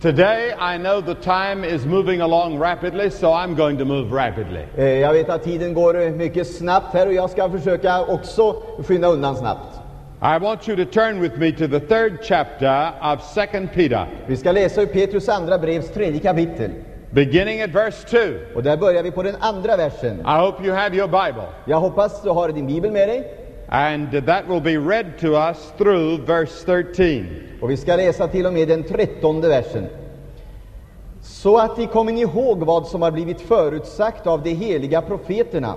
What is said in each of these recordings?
Today, I know the time is moving along rapidly, so I'm going to move rapidly. Eh, Jag vet att tiden går eh, mycket snabbt här och jag ska försöka också skynda undan snabbt. I want you to turn with me to the third chapter of Second Peter, Vi ska läsa ur Petrus andra brevs tredje kapitel. beginning at verse 2. Och där börjar vi på den andra versen. I hope you have your Bible, Jag hoppas du har din bibel med dig and that will be read to us through verse 13. Och vi ska läsa till och med den trettonde versen. Så att ni kommer ihåg vad som har blivit förutsagt av de heliga profeterna,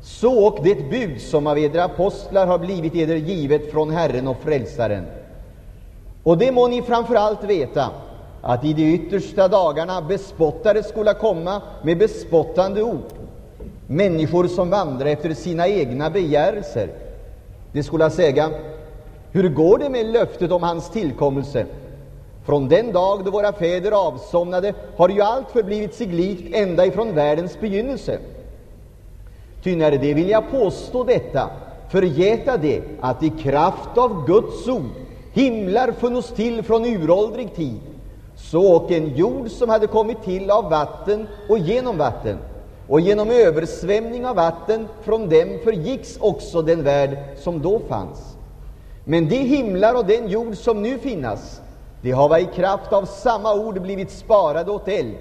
så och det bud som av edra apostlar har blivit eder givet från Herren och Frälsaren. Och det må ni framför allt veta, att i de yttersta dagarna bespottare skola komma med bespottande ord, människor som vandrar efter sina egna begärelser. De skola säga, hur går det med löftet om hans tillkommelse? Från den dag då våra fäder avsomnade har ju allt förblivit sig likt ända ifrån världens begynnelse. Ty när det vill jag påstå detta, förgäta det att i kraft av Guds ord himlar funnits till från uråldrig tid, så och en jord som hade kommit till av vatten och genom vatten, och genom översvämning av vatten från dem förgicks också den värld som då fanns. Men de himlar och den jord som nu finnas, de hava i kraft av samma ord blivit sparade åt eld,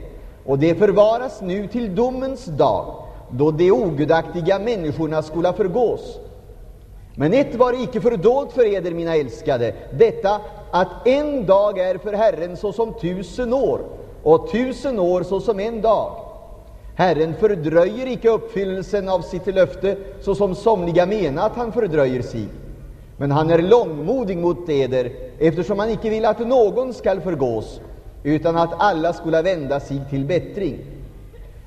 och det förvaras nu till domens dag, då de ogudaktiga människorna skola förgås. Men ett var icke fördolt för eder, mina älskade, detta att en dag är för Herren såsom tusen år, och tusen år såsom en dag. Herren fördröjer icke uppfyllelsen av sitt löfte, såsom somliga mena att han fördröjer sig. Men han är långmodig mot eder, eftersom han icke vill att någon skall förgås, utan att alla skola vända sig till bättring.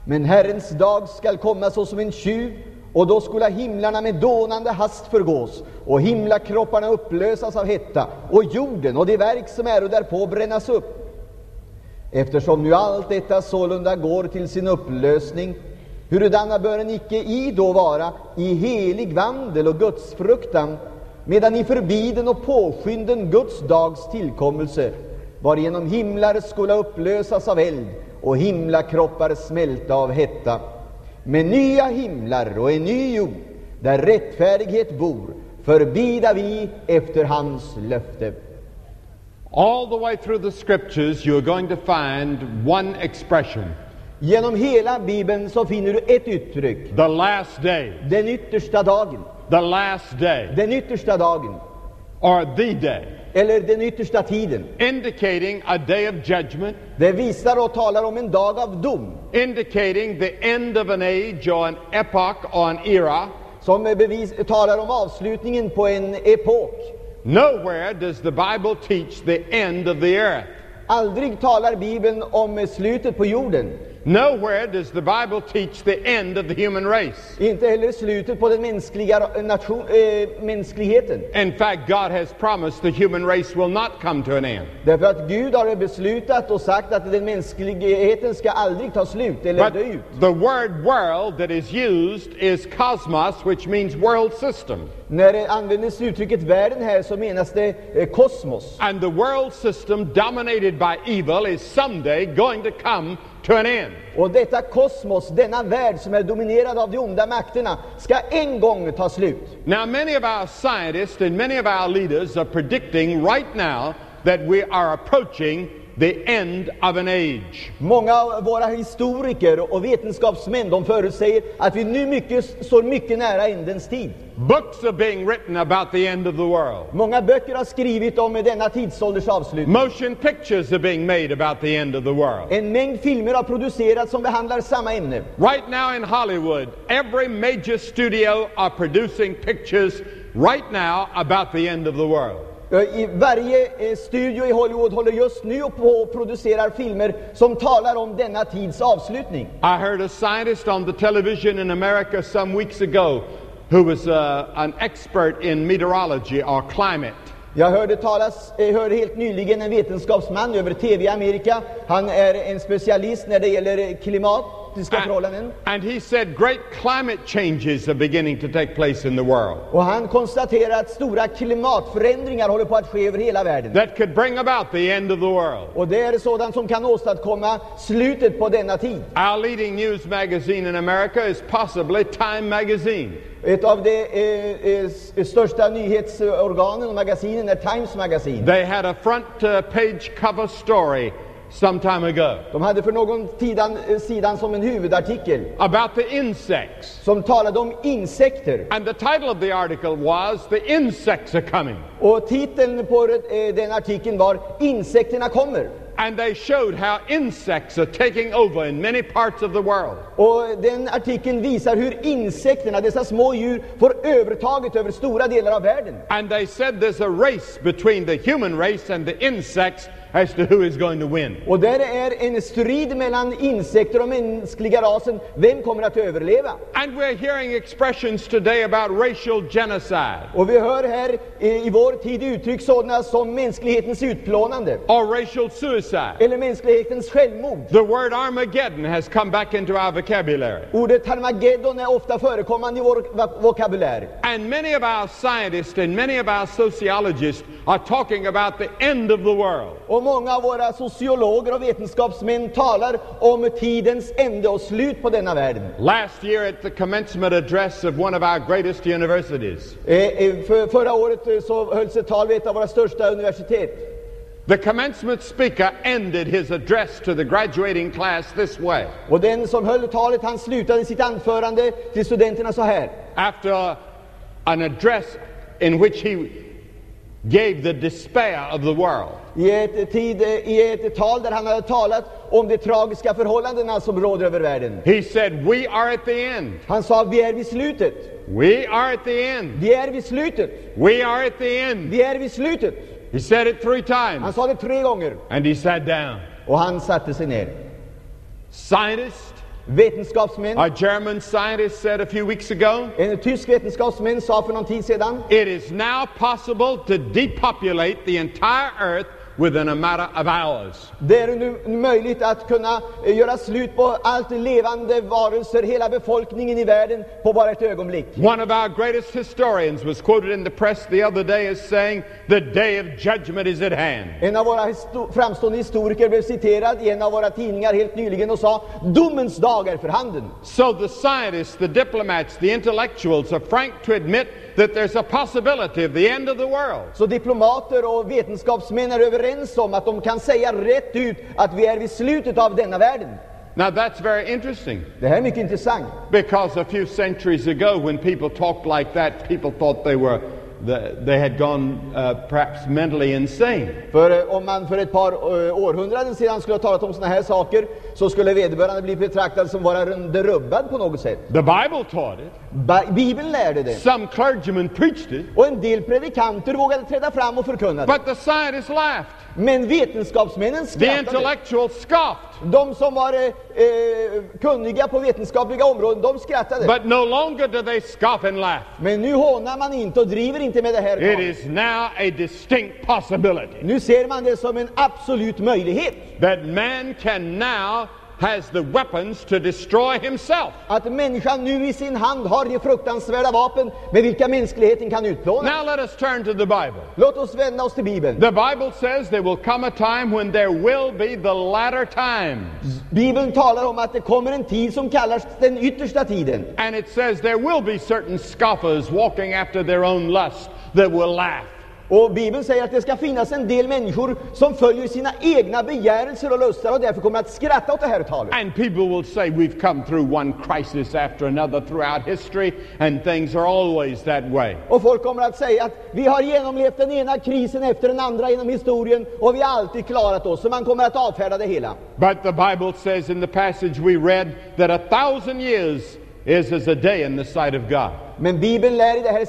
Men Herrens dag skall komma såsom en tjuv, och då skola himlarna med dånande hast förgås, och himlakropparna upplösas av hetta, och jorden och de verk som är därpå brännas upp. Eftersom nu allt detta sålunda går till sin upplösning, hurudana bör en icke i då vara i helig vandel och gudsfruktan, medan i förbiden och påskynden Guds dags tillkommelse, varigenom himlar skola upplösas av eld och himlakroppar smälta av hetta, med nya himlar och en ny jord, där rättfärdighet bor, förbida vi efter hans löfte. All the way through the scriptures, you're going to find one expression. Genom hela Bibeln så finner du ett uttryck, the last day, den yttersta dagen, the last day, den yttersta dagen, or the day, eller den yttersta tiden. indicating a day of judgment, Det visar och talar om en dag av dom, indicating the end of an age or an epoch or an era. som bevis, talar om avslutningen på en epok. Nowhere does the Bible teach the end of the earth. Aldrig talar Bibeln om slutet på jorden, Nowhere does the Bible teach the end of the human race. inte heller slutet på den mänskliga nation, äh, mänskligheten. In fact, God has promised the human race will not come to an end. Därför att Gud har beslutat och sagt att den mänskligheten ska aldrig ta slut eller But dö ut. the word world that is used is cosmos, which means world system. När det användes uttrycket världen här så menas det eh, kosmos. And the world system dominated by evil is someday going to come to an end. Och detta kosmos, denna värld som är dominerad av de onda makterna, ska en gång ta slut. Now, many of our scientists and many of our leaders are predicting right now that we are approaching the end of an age. Många av våra historiker och vetenskapsmän de förutsäger att vi nu mycket, står mycket nära ändens tid. Books are being written about the end of the world. Många böcker har skrivit om denna tidsålders avslutning. Motion pictures are being made about the end of the world. En mängd filmer har producerats som behandlar samma ämne. Right now in Hollywood, every major studio are producing pictures right now about the end of the world. I varje eh, studio i Hollywood håller just nu på och producerar filmer som talar om denna tids avslutning. I heard a scientist on the television in America some weeks ago who was uh, an expert in meteorology or climate. Jag hörde, talas, eh, hörde helt nyligen en vetenskapsman över TV i Amerika. Han är en specialist när det gäller klimat. And he said great climate changes are beginning to take place in the world Och han konstaterar att stora klimatförändringar håller på att ske över hela världen. that could bring about the end of the world. Och det är sådant som kan åstadkomma slutet på denna tid. Our leading news magazine in America is possibly Time Magazine. Ett av de eh, eh, största nyhetsorganen och magasinen är Times Magazine. They had a front uh, page cover story some time ago De hade för någon tidan, eh, sidan som en huvudartikel about the insects. som talade om insekter. And the title of the article was The Insects Are Coming. Och titeln på eh, den artikeln var Insekterna kommer. And they showed how insects are taking over in many parts of the world. Och den artikeln visar hur insekterna, dessa små djur, får övertaget över stora delar av världen. And they said there's a race between the human race and the insects as to who is going to win. Och där är en strid mellan insekter och mänskliga rasen. Vem kommer att överleva? And we're hearing expressions today about racial genocide Och vi hör här i vår tid uttryck sådana som mänsklighetens utplånande or racial suicide. eller mänsklighetens självmord. The word Armageddon has come back into our vocabulary. Ordet Harmageddon är ofta förekommande i vår vokabulär. And many of our scientists and many of our sociologists are talking about the end of the world. Och många av våra sociologer och vetenskapsmän talar om tidens ände och slut på denna världen. Last year at the commencement address of one of our greatest universities, Eh, eh, för, förra året eh, så hölls ett tal vid ett av våra största universitet. the commencement speaker ended his address to the graduating class this way. Och den som höll talet han slutade sitt anförande till studenterna så här. After an address in which he gave the despair of the world, I ett, tid, I ett tal där han hade talat om de tragiska förhållandena som råder över världen. he said, We are at the end. Han sa vi är vid slutet. We are at the end. Vi är vid slutet. We are at the end. Vi är vid slutet. He said it three Han times sa det tre gånger. and he sat down. Och han satte sig ner. Scientists, Vetenskapsmän. a German scientist said a few weeks ago, En tysk vetenskapsmän sa för någon tid sedan it is now possible to depopulate the entire earth within a matter of hours. det är nu möjligt att kunna eh, göra slut på allt levande varelser, hela befolkningen i världen på bara ett ögonblick. One of our greatest historians was quoted in the press the other day as saying, The day of judgment is at hand. En av våra framstående historiker blev citerad i en av våra tidningar helt nyligen och sa domens dag är för handen. So the scientists, the diplomats, the intellectuals are frank to admit that there's a possibility of the end of the world. Så diplomater och vetenskapsmän är överens om att de kan säga rätt ut att vi är vid slutet av denna världen. Now that's very interesting Det här är mycket intressant. because a few centuries ago, when people talked like that, people thought they were the, they had gone uh, perhaps mentally insane. För eh, om man för ett par eh, århundraden sedan skulle ha talat om sådana här saker så skulle vederbörande bli betraktad som varande rubbad på något sätt. The Bible taught it. Bibeln lärde det. Some clergymen preached it, Och en del predikanter vågade träda fram och förkunna det. but the scientists laughed. Men vetenskapsmännen The skrattade. intellectuals scoffed. De som var eh, eh, kunniga på vetenskapliga områden, de skrattade. But no longer do they scoff and laugh. Men nu hånar man inte och driver inte med det här. It is now a distinct possibility Nu ser man det som en absolut möjlighet. that man can now has the weapons to destroy himself. Att människan nu i sin hand har de fruktansvärda vapen med vilka mänskligheten kan utplåna. Now let us turn to the Bible. Låt oss vända oss till Bibeln. The Bible says there will come a time when there will be the latter times. Bibeln talar om att det kommer en tid som kallas den yttersta tiden. And it says there will be certain scoffers walking after their own lust that will laugh. Och Bibeln säger att det ska finnas en del människor som följer sina egna begärelser och lustar och därför kommer att skratta åt det här talet. And people will say we've come through one crisis after another throughout history, and things are always that way. Och folk kommer att säga att vi har genomlevt den ena krisen efter den andra genom historien och vi har alltid klarat oss. Så man kommer att avfärda det hela. But the Bible says in the passage we read that a thousand years is as a day in the sight of God. Men Bibeln lär i det här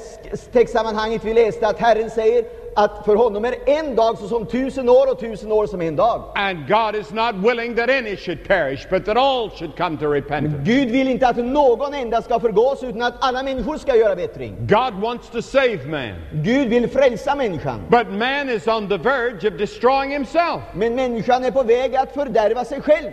textsammanhanget vi läste att Herren säger att för honom är en dag såsom tusen år och tusen år som en dag. And God is not willing that any should perish, but that all should come to repentance. Gud vill inte att någon enda ska förgås utan att alla människor ska göra bättring. God wants to save man, Gud vill frälsa människan. but man is on the verge of destroying himself. Men människan är på väg att fördärva sig själv.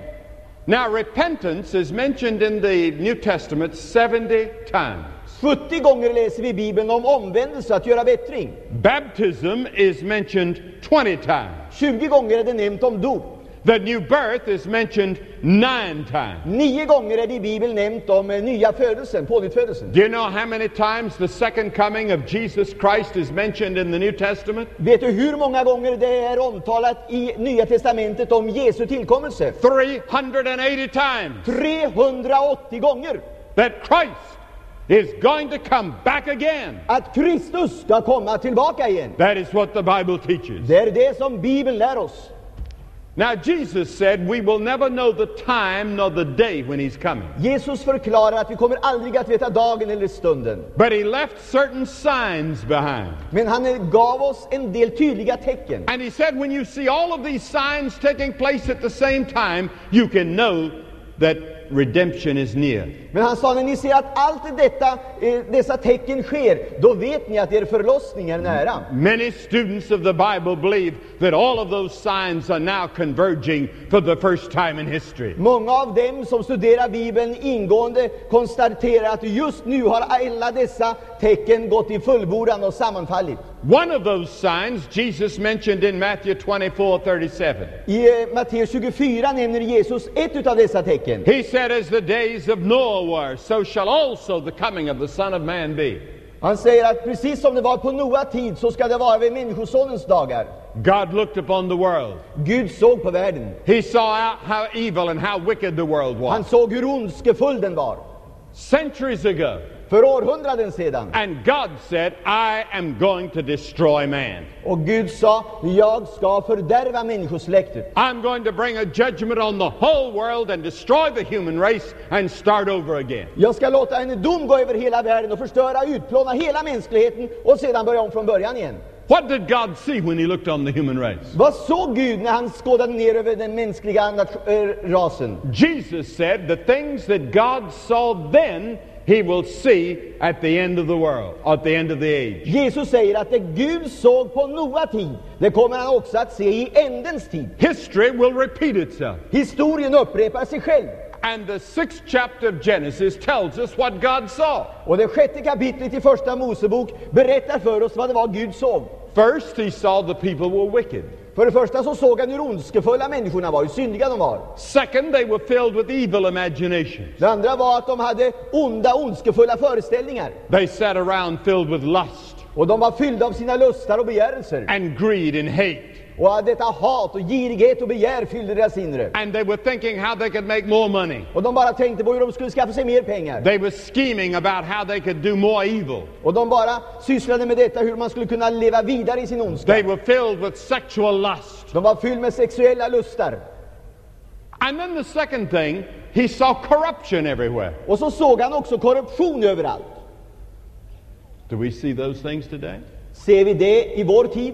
Now, repentance is mentioned in the New Testament 70 times. 70 gånger läser vi i Bibeln om omvändelse, att göra bättring. Baptism is mentioned 20 times. 20 gånger är det nämnt om dop. The new birth is mentioned nine times. Nio gånger är det i Bibeln nämnt om eh, nya födelsen, pånyttfödelsen. Do you know how many times the second coming of Jesus Christ is mentioned in the New Testament? Vet du hur många gånger det är omtalat i Nya Testamentet om Jesu tillkommelse? 380 times 380 gånger! that Christ is going to come back again. Att Kristus ska komma tillbaka igen. That is what the Bible teaches. Det är det som Bibeln lär oss. Now, Jesus said, We will never know the time nor the day when He's coming. Jesus förklarar att vi kommer aldrig att veta dagen eller stunden. But He left certain signs behind. Men han gav oss en del tydliga tecken. And He said, When you see all of these signs taking place at the same time, you can know that redemption is near. Men han sa, när ni ser att allt detta, eh, dessa tecken sker, då vet ni att er förlossning är nära. Many students of the Bible believe that all of those signs are now converging for the first time in history. Många av dem som studerar Bibeln ingående konstaterar att just nu har alla dessa tecken gått i fullbordan och sammanfallit. One of those signs Jesus mentioned in Matthew 24 37. I eh, Matteus 24 nämner Jesus ett av dessa tecken. He said, As the days of Noah were, so shall also the coming of the Son of Man be. Han säger att precis som det var på Noa tid så ska det vara vid Människosonens dagar. God looked upon the world. Gud såg på världen. He saw out how evil and how wicked the world was. Han såg hur ondskefull den var. Centuries ago. För århundraden sedan. And God said, I am going to destroy man. Och Gud sa, jag ska fördärva människosläktet. I'm going to bring a judgment on the whole world and destroy the human race and start over again. Jag ska låta en dom gå över hela världen och förstöra, utplåna hela mänskligheten och sedan börja om från början igen. What did God see when He looked on the human race? Vad såg Gud när han skådade ner över den mänskliga äh, rasen? Jesus said, The things that God saw then, He will see at the end of the world, at the end of the age. Jesus säger att det Gud såg på Noa tid, det kommer han också att se i ändens tid. History will repeat itself. Historien upprepar sig själv. And the sixth chapter of Genesis tells us what God saw. Och det sjätte kapitlet i första Mosebok berättar för oss vad det var Gud såg. First, He saw the people were wicked. För det första så såg han hur ondskefulla människorna var, hur syndiga de var. Second, they were filled with evil imaginations. Det andra var att de hade onda, ondskefulla föreställningar. They sat around filled with lust Och de var fyllda av sina lustar och begärelser. and greed and hate. Och detta hat och girighet och begär fyllde deras inre. And they were thinking how they could make more money. Och de bara tänkte på hur de skulle skaffa sig mer pengar. They were scheming about how they could do more evil. Och de bara sysslade med detta, hur man skulle kunna leva vidare i sin ondska. They were filled with sexual lust. De var fyllda med sexuella lustar. And then the second thing, he saw corruption everywhere. Och så såg han också korruption överallt. Do we see those things today? Ser vi det i vår tid?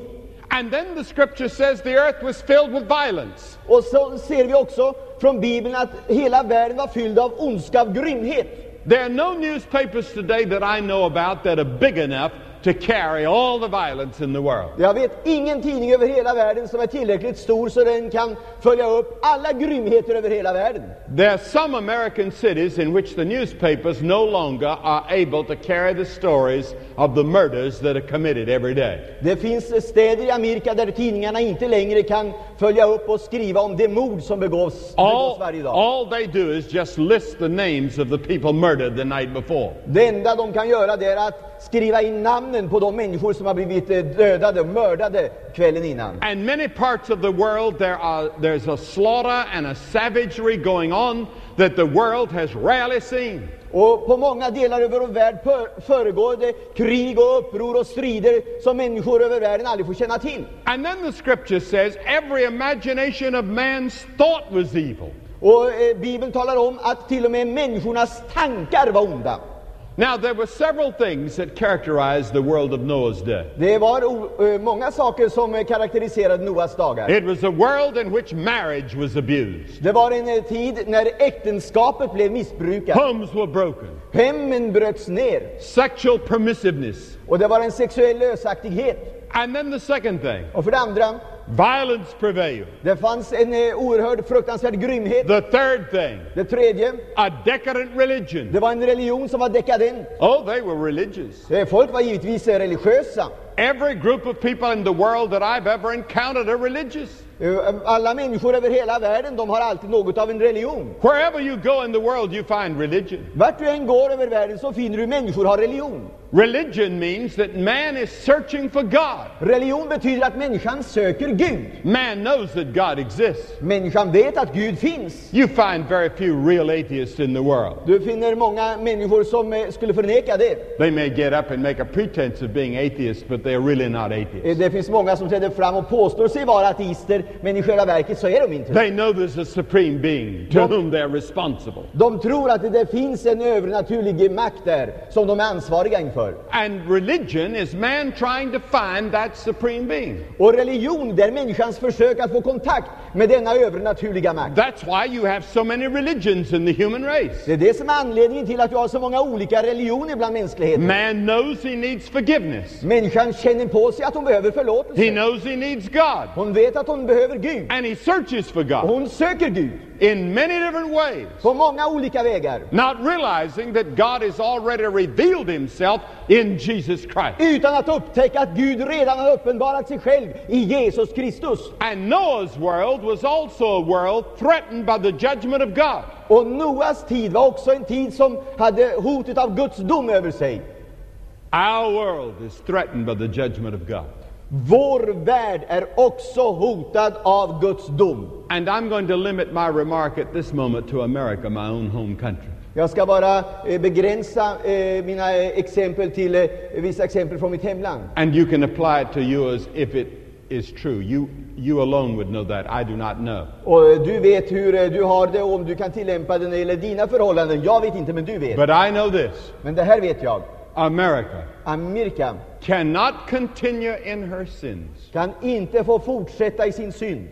And then the scripture says the earth was filled with violence. Och så ser vi också från Bibeln att hela världen var fylld av ondska, av grymhet. There are no newspapers today that I know about that are big enough to carry all the violence in the world. Jag vet ingen tidning över hela världen som är tillräckligt stor så den kan följa upp alla grymheter över hela världen. There are some American cities in which the newspapers no longer are able to carry the stories of the murders that are committed every day. Det finns städer i Amerika där tidningarna inte längre kan följa upp och skriva om de mord som begås, begås varje dag. all they do is just list the names of the people murdered the night before. Det enda de kan göra det är att skriva in namnen på de människor som har blivit eh, dödade, mördade kvällen innan. And many parts of the world there are there's a slaughter and a savagery going on that the world has rarely seen. Och på många delar över vår värld för- föregår det krig och uppror och strider som människor över världen aldrig får känna till. And then the scripture says every imagination of man's thought was evil. Och eh, Bibeln talar om att till och med människornas tankar var onda. Now there were several things that characterized the world of Noah's day. Det var många saker som karaktäriserade Noas dagar. It was a world in which marriage was abused. Det var en tid när äktenskapet blev missbrukat. Homes were broken. Hemmen bröts ner. Sexual permissiveness. Och det var en sexuell lösaktighet. And then the second thing, Och för det andra, Violence prevailed. Det fanns en eh, oerhörd fruktansvärd grymhet. The third thing, Det tredje, a decadent religion. det var en religion som var dekadent. Oh, they were religious. Eh, Folk var givetvis eh, religiösa. Every group of people in the world that I've ever encountered are religious. Alla människor över hela världen, de har alltid något av en religion. Wherever you go in the world, you find religion. Vart du än går över världen så finner du människor har religion. Religion means that man is searching for God. Religion betyder att människan söker Gud. Man knows that God exists. Människan vet att Gud finns. You find very few real atheists in the world. Du finner många människor som eh, skulle förneka det. They may get up and make a pretense of being atheists, but they're really not Eh, atheists. Det finns många som träder fram och påstår sig vara ateister, men i själva verket så är de inte. They know there's a supreme being to Well- whom they're responsible. De tror att det finns en övernaturlig makt där som de är ansvariga inför. And religion is man trying to find that supreme being. Och religion, det är människans försök att få kontakt med denna övernaturliga makt. That's why you have so many religions in the human race. Det är det som är anledningen till att du har så många olika religioner bland mänskligheten. Man knows he needs forgiveness. Människan känner på sig att hon behöver förlåtelse. He knows he needs God. Hon vet att hon behöver Gud. And he searches for Och God hon söker Gud in many different ways, på många olika vägar. not realizing that God has already revealed himself in Jesus Christ. Utan att upptäcka att Gud redan har uppenbarat sig själv i Jesus Kristus. And Noah's world was also a world threatened by the judgment of God. Och Noas tid var också en tid som hade hotet av Guds dom över sig. Our world is threatened by the judgment of God. Vår värld är också hotad av Guds dom. And I'm going to limit my remark at this moment to America, my own home country. Jag ska bara eh, begränsa eh, mina eh, exempel till vissa exempel från mitt hemland. And you can apply it to yours if it is true. You, you alone would know that. I do not know. Och du vet hur du har det om du kan tillämpa det när det gäller dina förhållanden. Jag vet inte, men du vet. But I know this Men det här vet jag. America Amerika cannot continue in her sins. Kan inte få fortsätta i sin synd.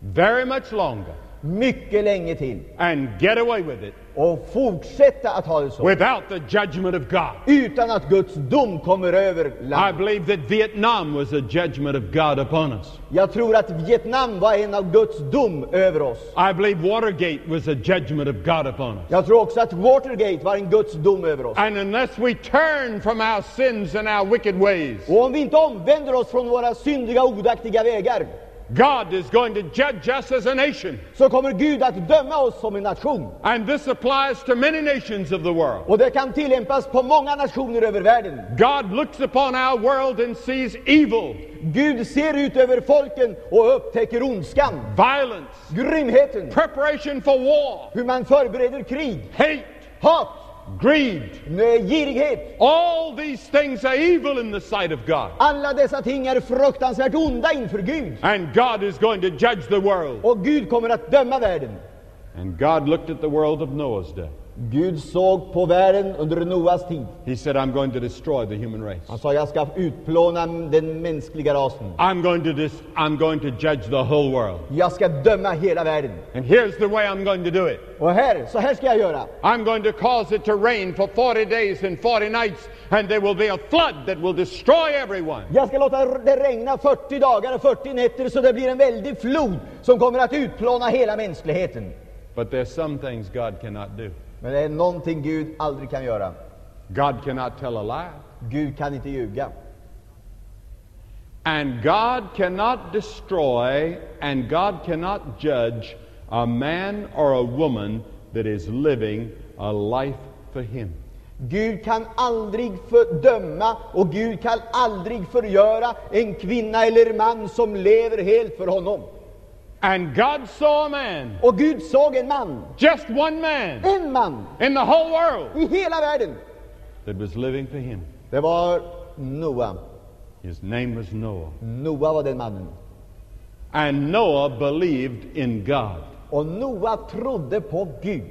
Very much longer. Mycket länge till. And get away with it och fortsätta att ha det så without the judgment of God. utan att Guds dom kommer över I landet. believe that Vietnam was a judgment of God upon us. Jag tror att Vietnam var en av Guds dom över oss. I believe Watergate was a judgment of God upon us. Jag tror också att Watergate var en Guds dom över oss. And unless we turn from our sins and our wicked ways, Och om vi inte omvänder oss från våra syndiga, odaktiga vägar, God is going to judge us as a nation. så kommer Gud att döma oss som en nation. And this applies to many nations of the world. Och det kan tillämpas på många nationer över världen. God looks upon our world and sees evil, Gud ser ut över folken och upptäcker ondskan, violence, grymheten, preparation for war, hur man förbereder krig, hate, hat, greed. girighet. All these things are evil in the sight of God. Alla dessa ting är fruktansvärt onda inför Gud. And God is going to judge the world. Och Gud kommer att döma världen. And God looked at the world of Noah's day. Gud såg på världen under Noas tid. He said, I'm going to destroy the human race. Han sa, jag ska utplåna den mänskliga rasen. I'm going to dis- I'm going to judge the whole world. Jag ska döma hela världen. And here's the way I'm going to do it. Och här, så här ska jag göra. I'm going to cause it to rain for 40 days and 40 nights, and there will be a flood that will destroy everyone. Jag ska låta det regna 40 dagar och 40 nätter så det blir en väldig flod som kommer att utplåna hela mänskligheten. But there's some things God cannot do. Men det är någonting Gud aldrig kan göra. God cannot tell a lie. Gud kan inte ljuga. And God cannot destroy and God cannot judge a man or a woman that is living a life for Him. Gud kan aldrig fördöma och Gud kan aldrig förgöra en kvinna eller man som lever helt för honom. And God saw a man, Och Gud såg en man, just one man, en man in the whole world i hela världen. that was living for Him. Det var Noa. His name was Noah. Noa var den mannen. And Noah believed in God. Och Noa trodde på Gud.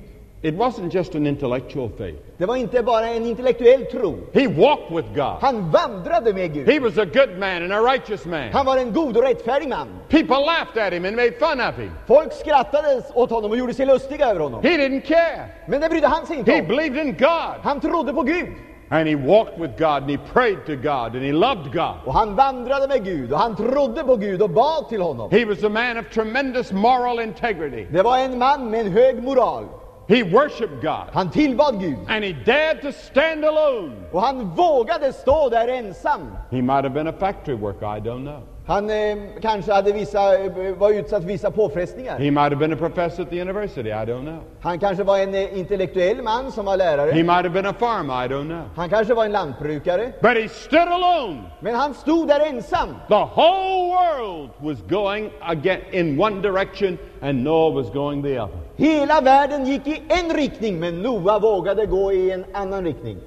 It wasn't just an intellectual faith. Det var inte bara en intellektuell tro. He walked with God. Han vandrade med Gud. He was a good man and a righteous man. Han var en god och rättfärdig man. People laughed at him and made fun of him. Folk skrattade åt honom och gjorde sig lustiga över honom. He didn't care. Men det brydde han sig inte He om. believed in God. Han trodde på Gud. And he walked with God and he prayed to God and he loved God. Och han vandrade med Gud och han trodde på Gud och bad till honom. He was a man of tremendous moral integrity. Det var en man med en hög moral. He worshiped God Han tillbad Gud and he dared to stand alone. och han vågade stå där ensam. He might have been a factory worker, I don't know. Han eh, kanske hade vissa, eh, var utsatt för vissa påfrestningar. He might have been a professor at the university, I don't know. Han kanske var en eh, intellektuell man som var lärare. He might have been a farmer, I don't know. Han kanske var en lantbrukare. But he stood alone. Men han stod där ensam. The whole world was going again in one direction and Noah was going the other. Hela världen gick i en riktning, men Noa vågade gå i en annan riktning.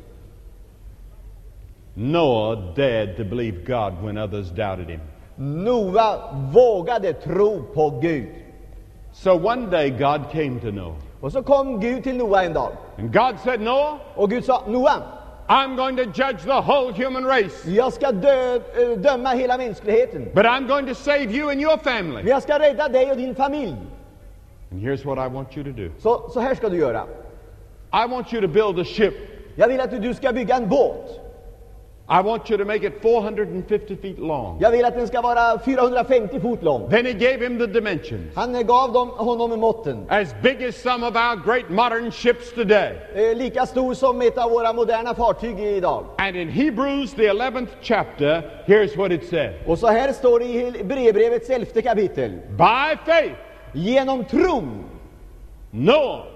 Noah dared to believe God when others doubted him. Noa vågade tro på Gud. So one day God came to Noah Och så kom Gud till Noa en dag. and God said, Noah, Och Gud sa, Noa, I'm going to judge the whole human race, jag ska dö, eh, döma hela mänskligheten. but I'm going to save you and your Men family. jag ska rädda dig och din familj. And here's what I want you to do Så, så här ska du göra. I want you to build a ship. Jag vill att du ska bygga en båt. I want you to make it 450 feet long. Jag vill att den ska vara 450 fot lång. Then he gave him the dimensions. Han gav dem, honom måtten. As big as some of our great modern ships today. Eh, lika stor som ett av våra moderna fartyg idag. And in Hebrews, the 11th chapter, here's what it says Och så här står det i Hebreerbrevets elfte kapitel. By faith, Genom tron, Noah,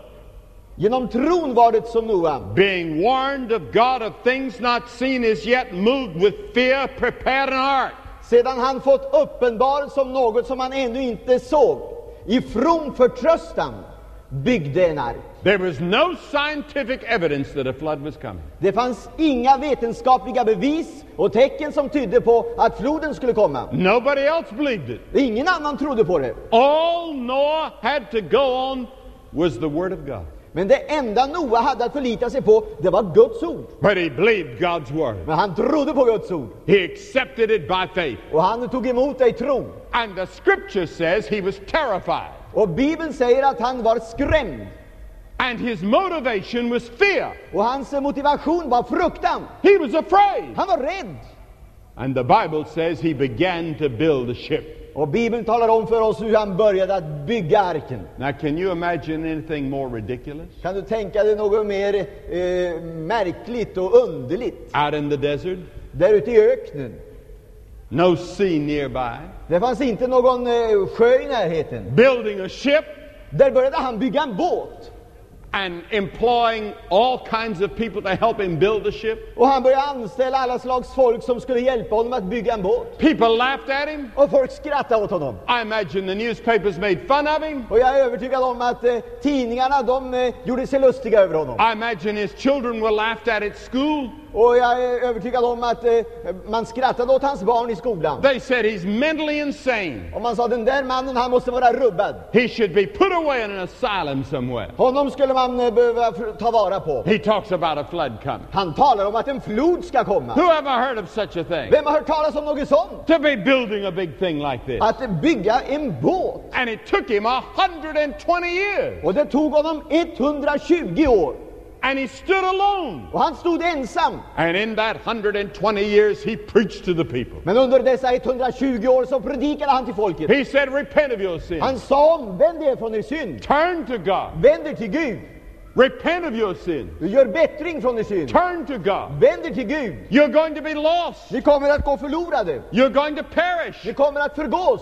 genom tron var det som Noa, being warned of God of things not seen as yet, moved with fear, prepared an ark. sedan han fått uppenbarelse om något som han ännu inte såg, i from förtröstan byggde en ark. There was no scientific evidence that a flood was coming. Det fanns inga vetenskapliga bevis och tecken som tydde på att floden skulle komma. Nobody else believed it. Ingen annan trodde på det. All Noah had to go on was the Word of God. Men det enda Noa hade att förlita sig på, det var Guds ord. But he believed God's Word. Men han trodde på Guds ord. He accepted it by faith. Och han tog emot det i tro. And the scripture says he was terrified. Och Bibeln säger att han var skrämd. And his motivation was fear. Och hans motivation var fruktan. He was afraid. Han var rädd. And the Bible says he began to build a ship. Och Bibeln talar om för oss hur han började att bygga arken. Now, can you imagine anything more ridiculous? Kan du tänka dig något mer eh, märkligt och underligt? Out in the desert, Där ute i öknen. no sea nearby, Det fanns inte någon eh, sjö i närheten. building a ship Där började han bygga en båt. And employing all kinds of people to help him build the ship. Och han började anställa alla slags folk som skulle hjälpa honom att bygga en båt. People laughed at him. Och folk skrattade åt honom. I imagine the newspapers made fun of him. Och jag är övertygad om att eh, tidningarna de eh, gjorde sig lustiga över honom. I imagine his children were laughed at at school. Och jag är övertygad om att eh, man skrattade åt hans barn i skolan. They said he's mentally insane. Och man sa den där mannen han måste vara rubbad. He should be put away in an asylum somewhere. Honom skulle man eh, behöva ta vara på. He talks about a flood coming. Han talar om att en flod ska komma. Who ever heard of such a thing? Vem har hört talas om något sånt? To be building a big thing like this. Att bygga en båt. And it took him 120 years. Och det tog honom 120 år. And he stood alone. Och han stod ensam. And in that 120 years, he preached to the people. Men under dessa 120 år så predikade han till folket. He said, Repent of your sin. Han sa omvänd er från er synd. Turn to God. Vänd er till Gud. Repent of your sin. Gör bättring från er synd. Turn to God. Vänd er till Gud. You're going to be lost. Ni kommer att gå förlorade. You're going to perish. Ni kommer att förgås.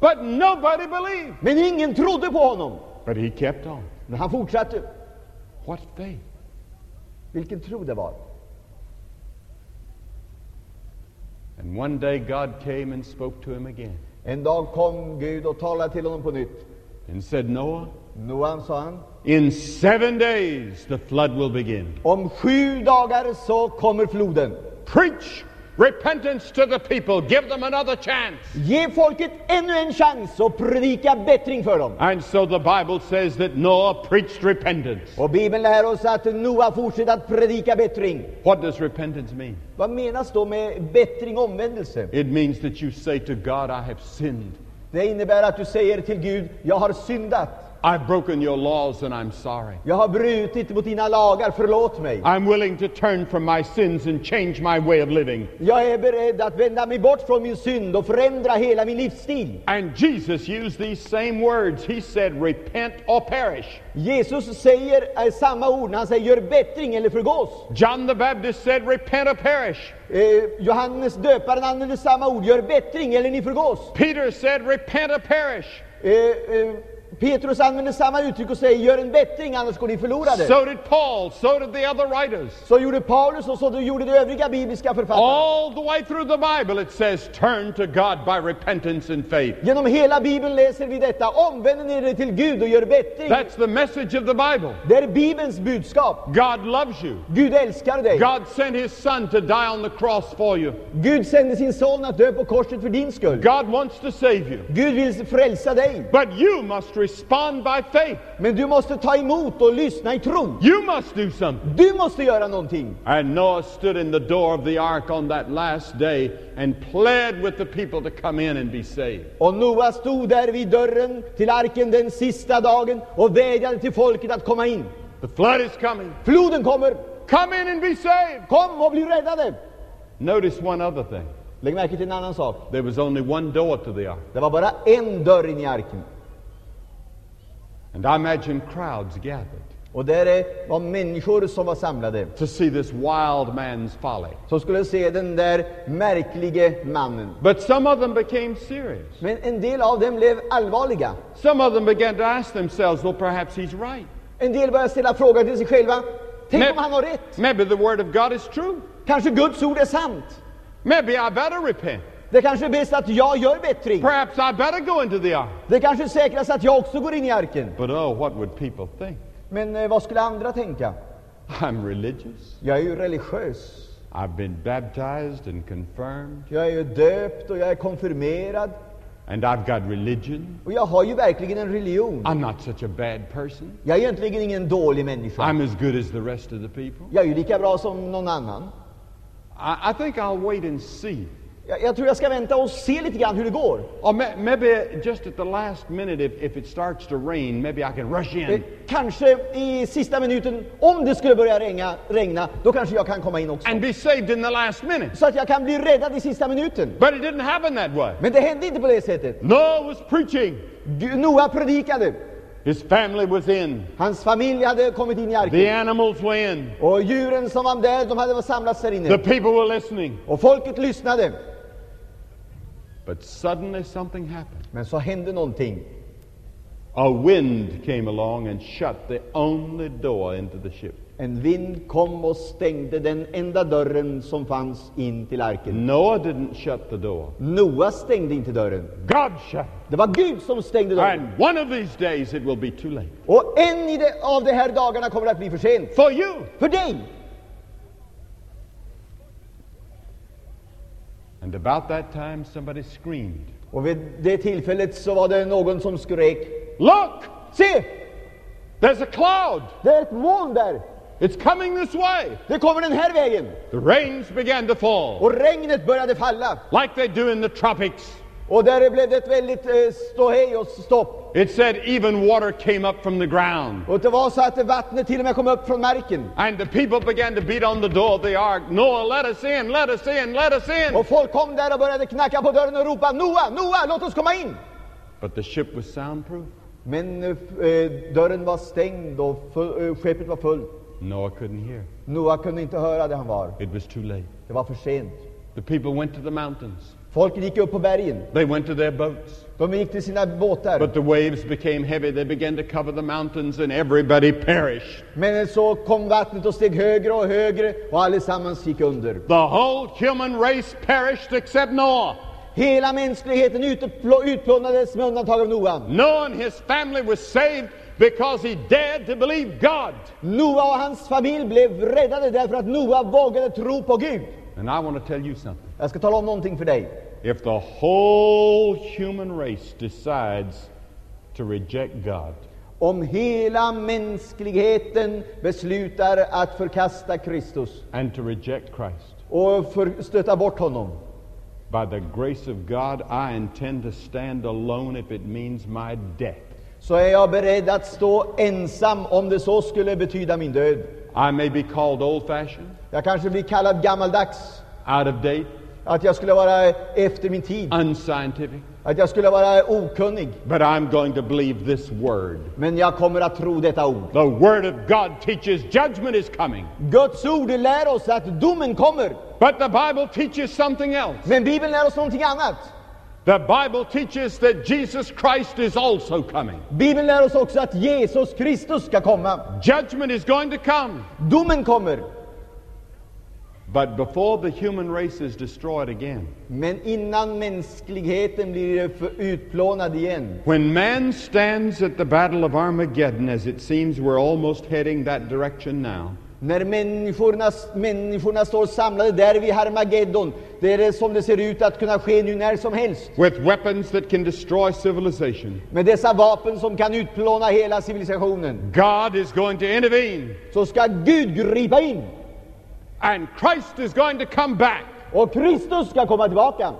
But nobody believed. Men ingen trodde på honom. But he kept on. Men han fortsatte. What faith? Vilken tro det var. And one day God came and spoke to him again En dag kom Gud och talade till honom på nytt. and said, Noah, Noa, sa han, in seven days the flood will begin. om sju dagar så kommer floden. Preach repentance to the people. Give them another chance. Ge folket ännu en chans och predika bättring för dem. And so the Bible says that Noah preached repentance. Och Bibeln lär oss att Noa fortsätter att predika bättring. What does repentance mean? Vad menas då med bättring, omvändelse? It means that you say to God, I have sinned. Det innebär att du säger till Gud, jag har syndat. I've broken your laws and I'm sorry. Jag har brutit mot dina lagar, förlåt mig. I'm willing to turn from my sins and change my way of living. Jag är beredd att vända mig bort från min synd och förändra hela min livsstil. And Jesus used these same words. He said, Repent or perish. Jesus säger eh, samma ord när han säger gör bättring eller förgås. John the Baptist said, Repent or perish. Eh, Johannes döparen använder samma ord, gör bättring eller ni förgås. Peter said, Repent or perish. Eh, eh, Petrus använder samma uttryck och säger gör en bättring annars går ni förlorade. So did Paul. So did the other writers. Så gjorde Paulus och så gjorde de övriga bibliska författarna. All the way through the Bible, it says, Turn to God by repentance and faith. Genom hela Bibeln läser vi detta. Omvänd er till Gud och gör bättring. That's the message of the Bible. Det är Bibelns budskap. God loves you. Gud älskar dig. God sent his son to die on the cross for you. Gud sände sin son att dö på korset för din skull. God wants to save you. Gud vill frälsa dig. But you must respond by faith. Men du måste ta emot och lyssna i tro. You must do something. Du måste göra någonting. And Noah stood in the door of the ark on that last day and pled with the people to come in and be saved. Och Noa stod där vid dörren till arken den sista dagen och vädjade till folket att komma in. The flood is coming. Floden kommer. Come in and be saved. Kom och bli räddade. Notice one other thing. Lägg märke till en annan sak. There was only one door to the ark. Det var bara en dörr in i arken. And I imagine crowds gathered Och där är- var människor som var samlade. to see this wild man's folly. Som skulle se den där märklige mannen. But some of them became serious. Men en del av dem blev allvarliga. Some of them began to ask themselves, well, perhaps he's right. En del började ställa frågan till sig själva. Tänk om han har rätt? Maybe the word of God is true. Kanske Guds ord är sant? Maybe I better repent. Det kanske är bäst att jag gör bättring. Perhaps I better go into the ark. Det kanske är säkrast att jag också går in i arken. But oh, what would people think? Men eh, vad skulle andra tänka? I'm religious. Jag är ju religiös. I've been baptized and confirmed, Jag är ju döpt och jag är konfirmerad. and I've got religion. Och jag har ju verkligen en religion. I'm not such a bad person. Jag är egentligen ingen dålig människa. I'm as good as the rest of the people. Jag är ju lika bra som någon annan. I, I think I'll wait and see. Jag, jag tror jag ska vänta och se lite grann hur det går. Or ma- maybe just at the last minute, if, if it starts to rain, maybe I can rush Eh, in. Kanske i sista minuten, om det skulle börja regna, regna, då kanske jag kan komma in också. and be saved in the last minute. Så att jag kan bli räddad i sista minuten. But it didn't happen that way. Men det hände inte på det sättet. Noah was preaching. Gud- Noa predikade. His family was in. Hans familj hade kommit in i The arken. animals were in. Och djuren som var där, de hade samlats där The inne. people were listening. Och folket lyssnade. But suddenly something happened. Men så hände någonting. A wind came along and shut the only door into the ship. En vind kom och stängde den enda dörren som fanns in till arken. Noah didn't shut the door. Noa stängde inte dörren. God shut. Det var Gud som stängde dörren. And one of these days it will be too late. Och en det, av de här dagarna kommer att bli för sent. For you. För dig! And about that time somebody screamed. Och vid det tillfället så var det någon som skrek. Look! Se! There's a cloud. Det är ett moln där! It's coming this way. Det kommer den här vägen! The rains began to fall. Och regnet började falla. Like they do in the tropics. Och där blev det ett väldigt eh, ståhej och stopp. It said even water came up from the ground. Och det var så att vattnet till och med kom upp från marken. And the people began to beat on the door of the ark. Noah, let us in, let us in, let us in. Och folk kom där och började knacka på dörren och ropa Noa, Noa, låt oss komma in! But the ship was soundproof. Men eh, dörren var stängd och full, eh, skeppet var fullt. Noah couldn't hear. Noah kunde inte höra det han var. It was too late. Det var för sent. The people went to the mountains. Folket gick upp på bergen. They went to their boats. De gick till sina båtar. But the waves became heavy. They began to cover the mountains, and everybody perished. Men så kom vattnet och steg högre och högre och allesammans gick under. The whole human race perished except Noah. Hela mänskligheten utpl- utplånades med undantag av Noa. Noah and his family was saved because he dared to believe God. Noah och hans familj blev räddade därför att Noa vågade tro på Gud. And I want to tell you something. Jag ska tala om någonting för dig. If the whole human race decides to reject God, Om hela mänskligheten beslutar att förkasta Kristus and to reject Christ, och för, stöta bort honom. by the grace of God, I intend to stand alone if it means my death. så är jag beredd att stå ensam om det så skulle betyda min död. I may be called old fashioned, Jag kanske blir kallad gammaldags, out of date, att jag skulle vara efter min tid, unscientific, att jag skulle vara okunnig. but I'm going to believe this word. Men jag kommer att tro detta ord. The Word of God teaches judgment is coming, Guds ord lär oss att domen kommer, but the Bible teaches something else. men Bibeln lär oss någonting annat. The Bible teaches that Jesus Christ is also coming. Bibeln lär oss också att Jesus Kristus ska komma. Judgment is going to come. Domen kommer. But before the human race is destroyed again, Men innan mänskligheten blir utplånad igen, when man stands at the Battle of Armageddon, as it seems we're almost heading that direction now, när människorna, människorna står samlade där vid Harmageddon, det är det som det ser ut att kunna ske nu när som helst, with weapons that can destroy civilization, med dessa vapen som kan utplåna hela civilisationen, God is going to intervene, så ska Gud gripa in and Christ is going to come back. och Kristus ska komma tillbaka.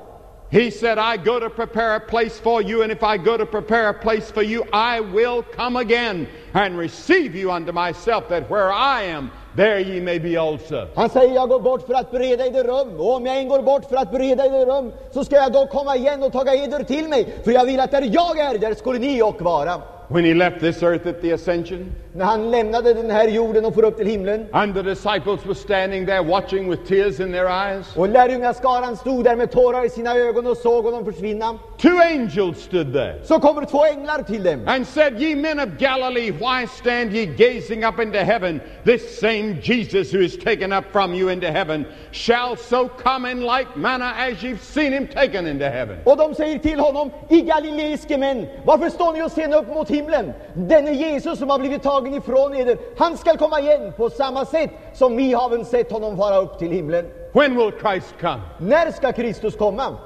He said, I go to prepare a place for you, and if I go to prepare a place for you, I will come again and receive you unto myself, that where I am, there ye may be also. Han säger, jag går bort för att bereda eder rum, och om jag än går bort för att bereda eder rum, så ska jag då komma igen och taga eder till mig, för jag vill att där jag är, där skulle ni och vara. When he left this earth at the ascension, När han lämnade den här jorden och for upp till himlen, and the disciples were standing there watching with tears in their eyes, och lärjungaskaran stod där med tårar i sina ögon och såg honom försvinna, two angels stood there så kommer två änglar till dem. and said, Ye men of Galilee, why stand ye gazing up into heaven? This same Jesus who is taken up from you into heaven shall so come in like manner as you've seen him taken into heaven. Och de säger till honom, i galileiske män, varför står ni och ser upp mot himlen? Denne Jesus som har blivit tagen ifrån eder, han skall komma igen på samma sätt som vi har sett honom fara upp till himlen. When will Christ come? När ska Kristus komma?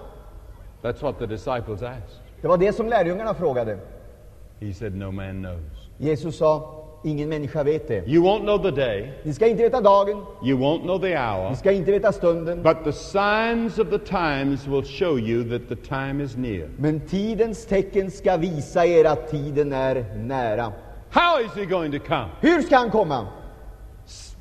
That's what the disciples asked. Det var det som lärjungarna frågade. He said, No man knows. Jesus sa, ingen människa vet det. You won't know the day, Ni ska inte veta dagen, you won't know the hour, ni ska inte veta stunden, but the signs of the times will show you that the time is near. men tidens tecken ska visa er att tiden är nära. How is he going to come? Hur ska han komma?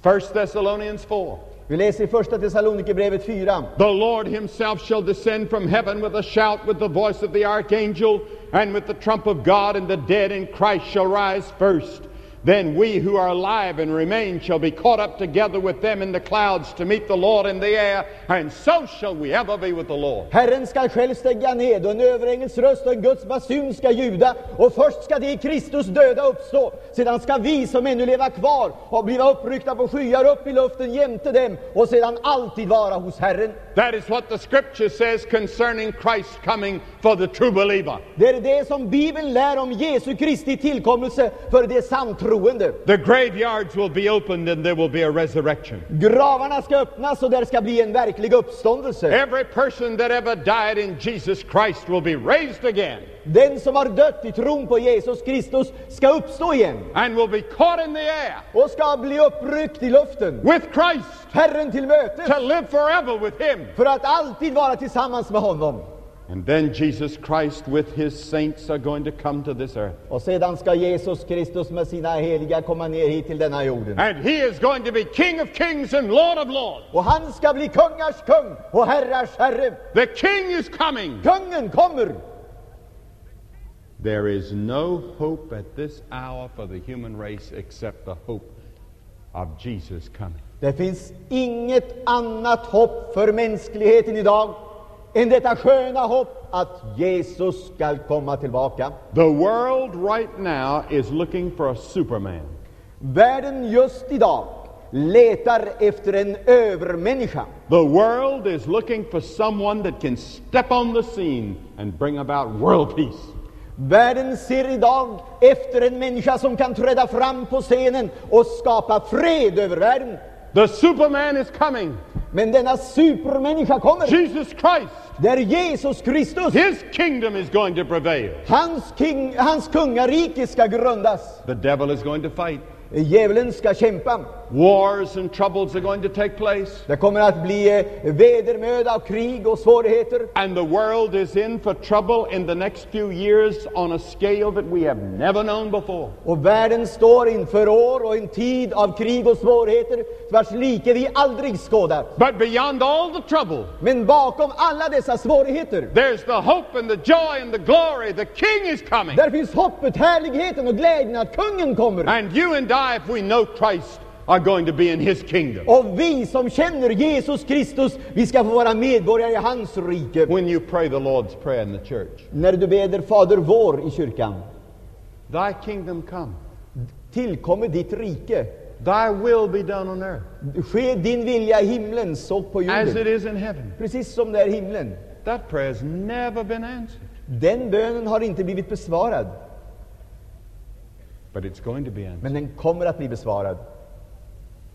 1 Thessalonians 4. Vi läser i första Thessalonikerbrevet 4. The Lord himself shall descend from heaven with a shout, with the voice of the archangel, and with the trump of God, and the dead in Christ shall rise first. Then we who are alive and remain shall be caught up together with them in the clouds to meet the Lord in the air, and so shall we ever be with the Lord. Herren skall själv stiga ned och en överängels röst och en Guds basun ska ljuda och först ska de i Kristus döda uppstå. Sedan ska vi som ännu leva kvar och bliva uppryckta på skyar upp i luften jämte dem och sedan alltid vara hos Herren. That is what the scripture says concerning Christ coming for the true believer. Det är det som Bibeln lär om Jesu Kristi tillkommelse för de sanntroende. The graveyards will be opened and there will be a resurrection. Gravarna ska öppnas och där ska bli en verklig uppståndelse. Every person that ever died in Jesus Christ will be raised again Den som har dött i tron på Jesus Kristus ska uppstå igen and will be caught in the air och ska bli uppryckt i luften. with Christ Herren till mötes to live forever with Him. för att alltid vara tillsammans med honom. And then Jesus Christ with His saints are going to come to this earth. Och sedan ska Jesus Kristus med sina heliga komma ner hit till denna jorden. And He is going to be King of kings and Lord of lords. Och han ska bli kungars kung och herrars herre. The King is coming. Kungen kommer! There is no hope at this hour for the human race except the hope of Jesus coming. Det finns inget annat hopp för mänskligheten idag än detta sköna hopp att Jesus skall komma tillbaka. The world right now is looking for a Superman. Världen just idag letar efter en övermänniska. The world is looking for someone that can step on the scene and bring about world peace. Världen ser idag efter en människa som kan träda fram på scenen och skapa fred över världen. The Superman is coming. Men denna supermänniska kommer. Jesus Christ. Där Jesus Kristus, His kingdom is going to prevail. hans, king, hans kungarike ska grundas. The devil is going to fight. Djävulen ska kämpa. Wars and troubles are going to take place. Det kommer att bli eh, vedermöda och krig och svårigheter. And the world is in for trouble in the next few years on a scale that we have never known before. Och världen står inför år och en tid av krig och svårigheter vars like vi aldrig skådat. But beyond all the trouble, Men bakom alla dessa svårigheter, there's the hope and the joy and the glory. The King is coming. där finns hoppet, härligheten och glädjen att kungen kommer. And you and I, if we know Christ, are going to be in his kingdom. Och vi som känner Jesus Kristus, vi ska få vara medborgare i hans rike. When you pray the Lord's Prayer in the church, När du beder Fader vår i kyrkan, Thy kingdom come, tillkommer ditt rike. Thy will be done on earth Ske din vilja i himlen så på as it jorden. is in heaven. Precis som det är i himlen. That prayer has never been answered, Den bönen har inte blivit besvarad, but it's going to be answered. men den kommer att bli besvarad.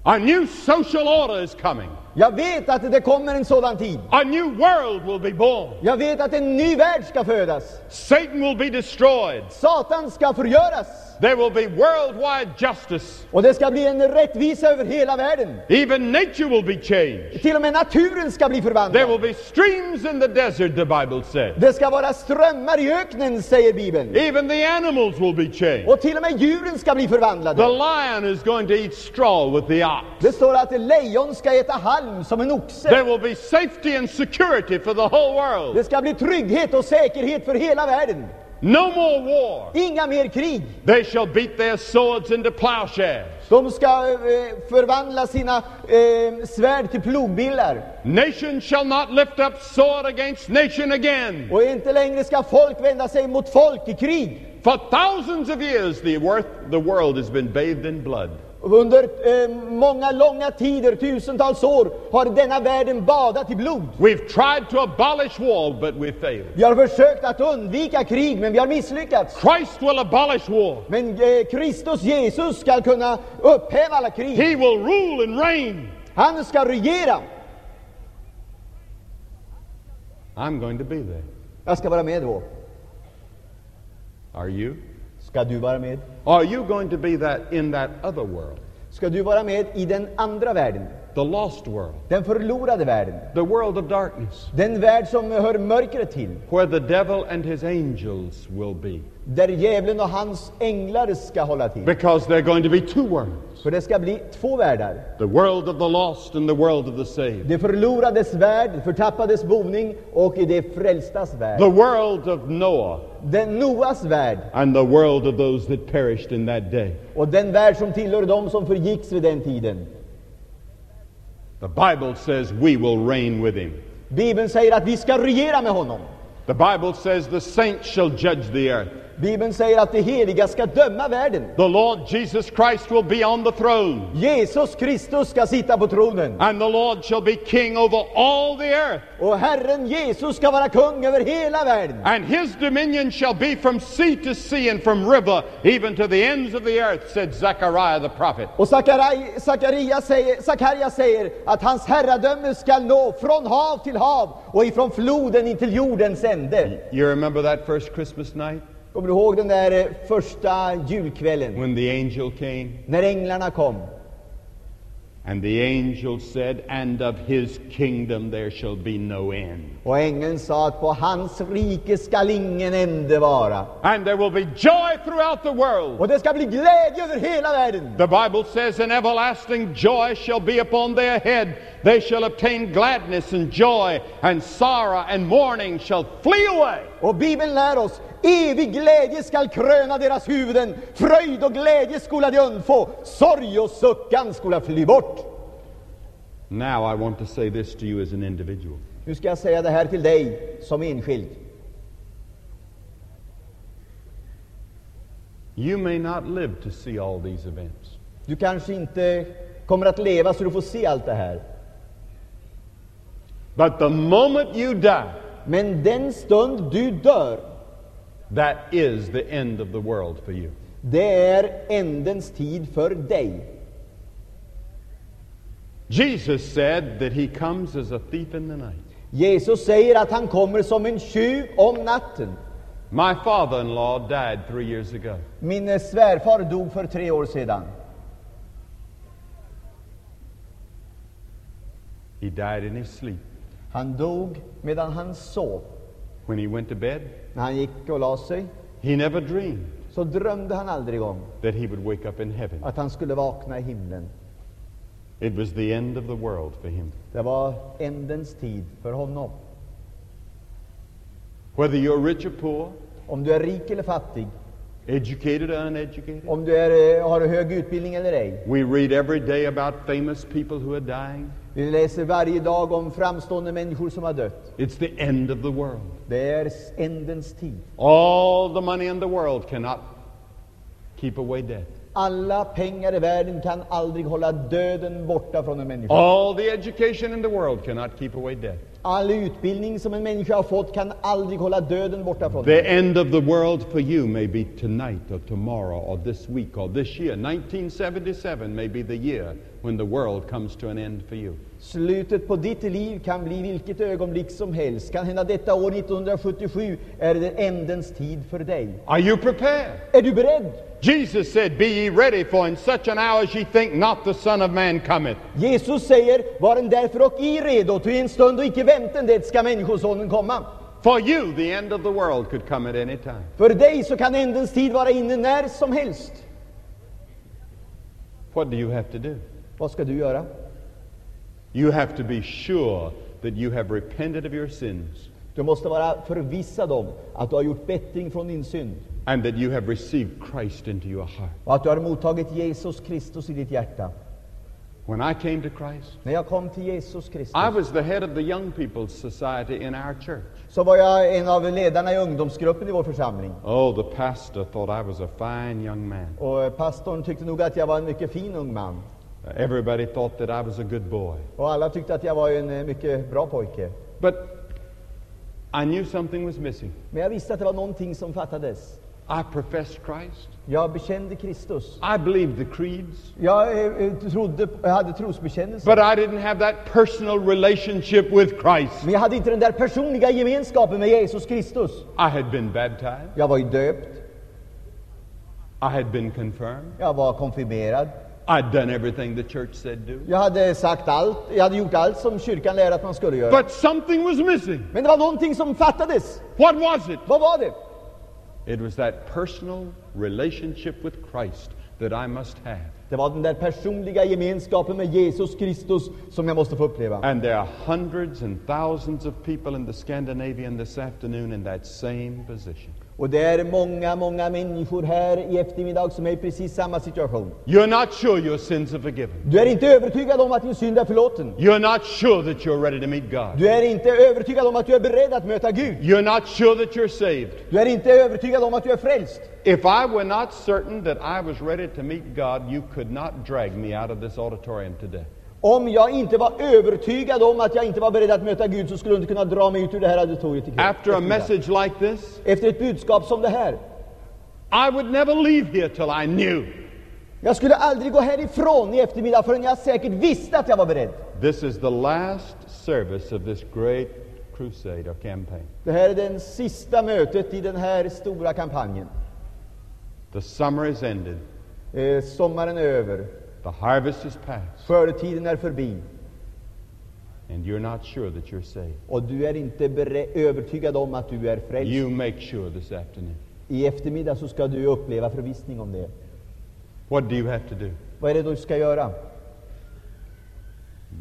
A new social order is coming. Jag vet att det kommer en sådan tid. A new world will be born. Jag vet att en ny värld ska födas. Satan will be destroyed. Satan ska förgöras. There will be worldwide justice. Och det ska bli en rättvisa över hela världen. Even nature will be changed. Till och med naturen ska bli There förvandlad. will be streams in the desert, the Bible says. Det ska vara strömmar i öknen, säger Bibeln. Even the animals will be changed. Och till och med djuren ska bli The förvandlade. lion is going to eat straw with the ox. Det står att lejon ska äta halm som en oxe. There will be safety and security for the whole world. Det ska bli trygghet och säkerhet för hela världen. No more war. Inga mer krig. They shall beat their swords into plowshares. De ska eh, förvandla sina eh, svärd till plogbillar. Nation shall not lift up sword against nation again. Och inte längre ska folk vända sig mot folk i krig. For thousands of years, the, worth, the world has been bathed in blood. Under eh, många långa tider, tusentals år, har denna världen badat i blod. We've tried to abolish war, but we failed. Vi har försökt att undvika krig, men vi har misslyckats. Christ will abolish war. Men eh, Kristus Jesus ska kunna upphäva alla krig. He will rule and reign. Han ska regera. I'm going to be there. Jag ska vara med då. Are you? Ska du vara med? Are you going to be that in that other world? Ska du vara med i den andra världen? The lost world. Den förlorade världen. The world of darkness. Den värld som hör mörkret till. Where the devil and his angels will be. Där djävulen och hans änglar ska hålla till. Because there are going to be two worlds. För det ska bli två världar. The world of the lost and the world of the saved. Det förlorades värld, förtappades boning och det frälstas värld. The world of Noah Den Noas värld and the world of those that perished in that day. och den värld som tillhör dem som förgicks vid den tiden. The Bible says we will reign with him. Bibeln säger att vi ska regera med honom. The Bible says the saints shall judge the earth. Bibeln säger att de heliga ska döma världen. The Lord Jesus Christ will be on the throne. Jesus Kristus ska sitta på tronen. And the Lord shall be king over all the earth. Och Herren Jesus ska vara kung över hela världen. And his dominion shall be from sea to sea and from river even to the ends of the earth, said Zechariah the prophet. Och Sakaraj- Sakarias säger, säger att hans herradöme ska nå från hav till hav och ifrån floden in till jordens ände. You remember that first Christmas night Kommer du ihåg den där eh, första julkvällen when the angel came? när änglarna kom? And the angel said, And of his kingdom there shall be no end. Och ängeln sa att på hans rike skall ingen ände vara. And there will be joy throughout the world. Och det ska bli glädje över hela världen. The Bible says, An everlasting joy shall be upon their head. They shall obtain gladness and joy, and sorrow and mourning shall flee away. Och Bibeln lär oss evig glädje skall kröna deras huvuden. Fröjd och glädje skola de undfå. Sorg och suckan skola fly bort. Now I want to say this to you as an individual. Nu ska jag säga det här till dig som enskild. You may not live to see all these events, Du kanske inte kommer att leva så du får se allt det här. but the moment you die, Men den stund du dör, that is the end of the world for you. det är ändens tid för dig. Jesus said that he comes as a thief in the night. Jesus säger att han kommer som en tjuv om natten. My father in law died three years ago. Min svärfar dog för tre år sedan. He died in his sleep. Han dog medan han sov. When he went to bed, När han gick och la sig he never dreamed så drömde han aldrig om that he would wake up in heaven. att han skulle vakna i himlen. It was the end of the world for him. Det var ändens tid för honom. Whether you're rich or poor, Om du är rik eller fattig, educated or uneducated, om du är, har hög utbildning eller ej. we read every day about famous people who are dying. Vi läser varje dag om framstående människor som har dött. It's the end of the world. Det är ändens tid. All the money in the world cannot keep away death. Alla pengar i världen kan aldrig hålla döden borta från en människa. All the education in the world cannot keep away death. All utbildning som en människa har fått kan aldrig hålla döden borta från The end of the world for you may be tonight or tomorrow or this week or this year. 1977 may be the year when the world comes to an end for you. Slutet på ditt liv kan bli vilket ögonblick som helst. Kan hända detta år 1977 är det ändens tid för dig. Are you prepared? Är du beredd? Jesus said, Be ye ready, for in such an hour as ye think not the Son of Man cometh. Jesus säger, var en därför och i redo, ty en stund och icke vänten det ska Människosonen komma. For you, the end of the world could come at any time. För dig så kan ändens tid vara inne när som helst. What do you have to do? Vad ska du göra? You have to be sure that you have repented of your sins Du måste vara förvissad om att du har gjort bättring från din synd and that you have received Christ into your heart. och att du har mottagit Jesus Kristus i ditt hjärta. When I came to Christ, När jag kom till Jesus Kristus I was the head of the Young People's Society in our church. så var jag en av ledarna i ungdomsgruppen i vår församling. Oh, the pastor thought I was a fine young man. Och pastorn tyckte nog att jag var en mycket fin ung man. Everybody thought that I was a good boy. Och alla tyckte att jag var en eh, mycket bra pojke. But I knew something was missing. Men jag visste att det var någonting som fattades. I professed Christ. Jag bekände Kristus. I believed the creeds. Jag eh, eh, trodde, jag hade trosbekännelse. But I didn't have that personal relationship with Christ. Men jag hade inte den där personliga gemenskapen med Jesus Kristus. I had been baptized. Jag var ju döpt, I had been confirmed. jag var konfirmerad, I'd done everything the church said do. jag hade sagt allt, jag hade gjort allt som kyrkan lärde att man skulle göra. But something was missing. Men det var någonting som fattades. What was it? Vad var det? It was that personal relationship with Christ that I must have. Det var den där personliga gemenskapen med Jesus Kristus som jag måste få uppleva. And there are hundreds and thousands of people in the Scandinavian this afternoon in that same position. Och det är många, många människor här i eftermiddag som är i precis samma situation. You're not sure your sins are forgiven. Du är inte övertygad om att din synd är förlåten. You're not sure that you're ready to meet God. Du är inte övertygad om att du är beredd att möta Gud. You're not sure that you're saved. Du är inte övertygad om att du är frälst. If I were not certain that I was ready to meet God, you could not drag me out of this auditorium today. Om jag inte var övertygad om att jag inte var beredd att möta Gud så skulle du inte kunna dra mig ut ur det här auditoriet ikväll. After a message like this, Efter ett budskap som det här. I would never leave here till I knew Jag skulle aldrig gå härifrån i eftermiddag förrän jag säkert visste att jag var beredd. this is the last service of this great crusade or campaign. Det här är det sista mötet i den här stora kampanjen. The summer is ended, Eh, sommaren är över. The harvest is past, Skördetiden är er förbi. and you're not sure that you're saved. Och du er är inte beredd, övertygad om att du er är frälst. You make sure this afternoon. I eftermiddag så ska du uppleva förvissning om det. What do you have to do? Vad är det du ska göra?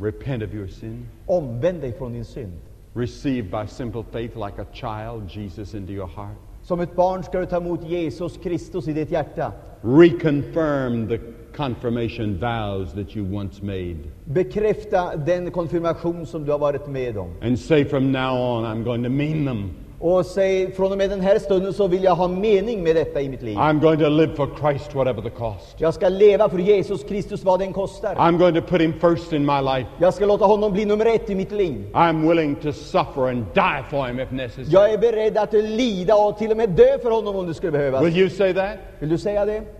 Repent of your sin. Omvänd dig från din synd. Receive by simple faith, like a child, Jesus into your heart. Som ett barn ska du ta emot Jesus Kristus i ditt hjärta. Reconfirm the confirmation vows that you once made. Bekräfta den konfirmation som du har varit med om. And say from now on, I'm going to mean them. Och säg, från och med den här stunden så vill jag ha mening med detta i mitt liv. I'm going to live for Christ, whatever the cost. Jag ska leva för Jesus Kristus vad den kostar. I'm going to put him first in my life. Jag ska låta honom bli nummer ett i mitt liv. I'm willing to suffer and die for him if necessary. Jag är beredd att lida och till och med dö för honom om det skulle behövas. Will you say that? Vill du säga det?